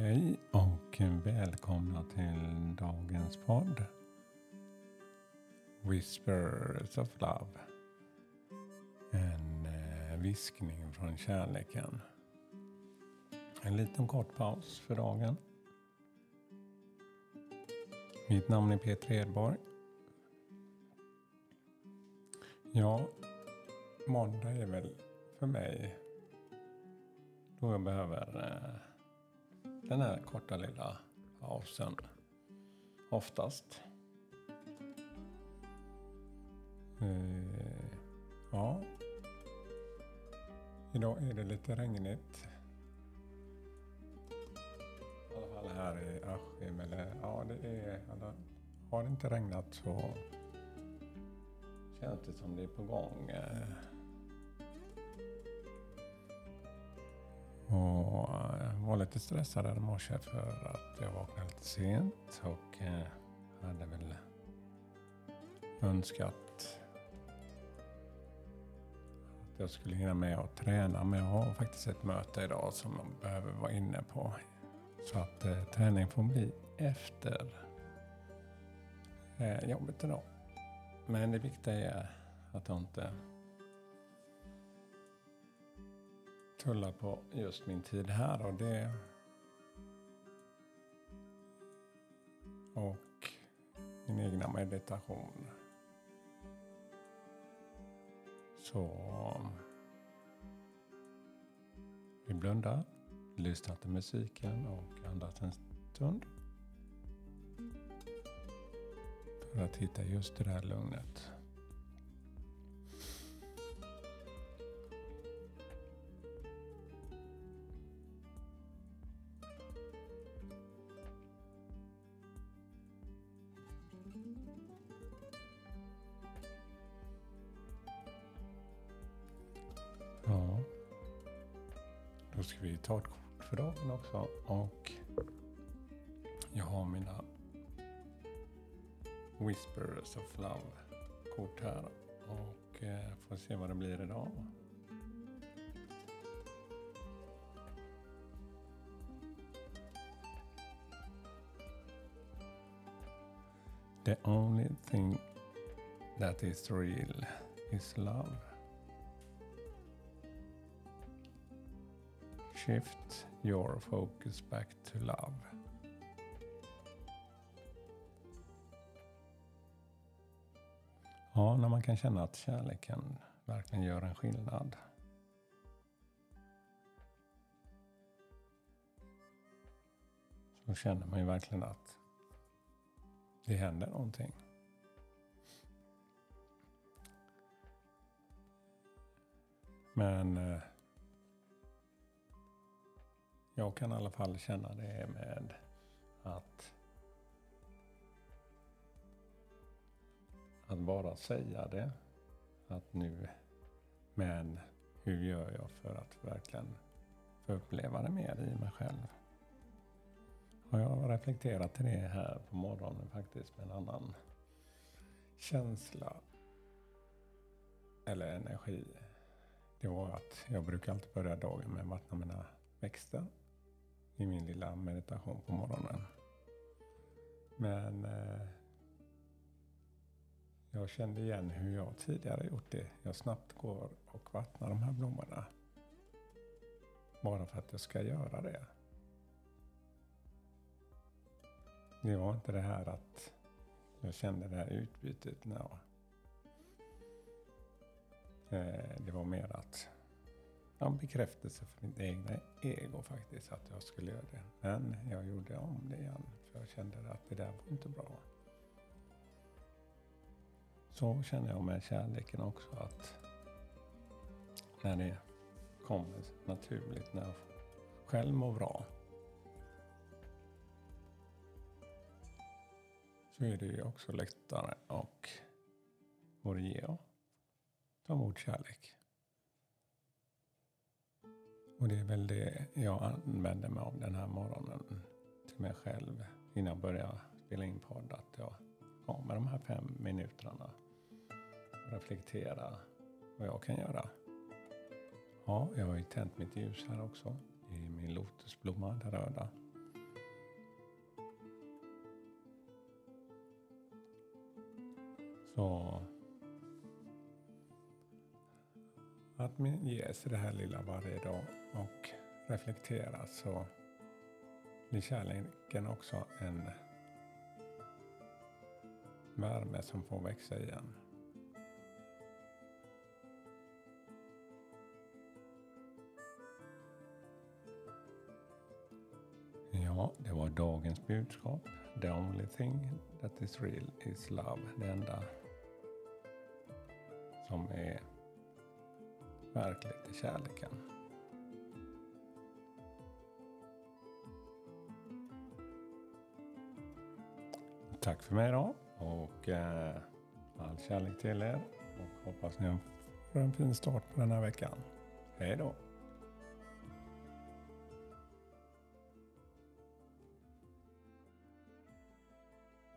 Hej och välkomna till dagens podd. Whispers of Love. En eh, viskning från kärleken. En liten kort paus för dagen. Mitt namn är Peter Edborg. Ja, måndag är väl för mig då jag behöver eh, den här korta lilla pausen. Oftast. Eh, ja. Idag är det lite regnigt. I alla fall här i Askim. Eller, ja, det är, eller, har det inte regnat så känns det som det är på gång. Eh, Och var lite stressad i morse för att jag vaknade lite sent och eh, hade väl önskat att jag skulle hinna med att träna. Men jag har faktiskt ett möte idag som jag behöver vara inne på. Så att eh, träning får bli efter eh, jobbet idag. Men det viktiga är att jag inte tulla på just min tid här och det och min egna meditation. Så vi blundar, lyssnar till musiken och andas en stund. För att hitta just det där lugnet. Då ska vi ta ett kort för dagen också. Och jag har mina Whispers of Love-kort här. Och eh, får se vad det blir idag. The only thing that is real is love. Shift your focus back to love. Ja, när man kan känna att kärleken verkligen gör en skillnad. Så känner man ju verkligen att det händer någonting. Men eh, jag kan i alla fall känna det med att att bara säga det. Att nu, men hur gör jag för att verkligen få uppleva det mer i mig själv? Och jag har reflekterat till det här på morgonen faktiskt med en annan känsla eller energi. Det var att jag brukar alltid börja dagen med att vattna mina växter i min lilla meditation på morgonen. Men eh, jag kände igen hur jag tidigare gjort det. Jag snabbt går och vattnar de här blommorna. Bara för att jag ska göra det. Det var inte det här att jag kände det här utbytet. No. Eh, det var mer att någon bekräftelse för mitt egna ego faktiskt att jag skulle göra det. Men jag gjorde om det igen för jag kände att det där var inte bra. Så känner jag med kärleken också att när det kommer naturligt, när jag själv mår bra så är det ju också lättare att både ge och ta emot kärlek. Och det är väl det jag använder mig av den här morgonen till mig själv innan jag börjar spela in podd. Att jag har med de här fem minuterna och reflektera vad jag kan göra. Ja, jag har ju tänt mitt ljus här också. i min lotusblomma, den röda. Så att ge sig det här lilla varje dag och reflektera så blir kärleken också en värme som får växa igen. Ja, det var dagens budskap. The only thing that is real is love. Det enda som är verkligt i kärleken. Tack för mig idag och eh, all kärlek till er och hoppas ni får en fin start på den här veckan. Hej då!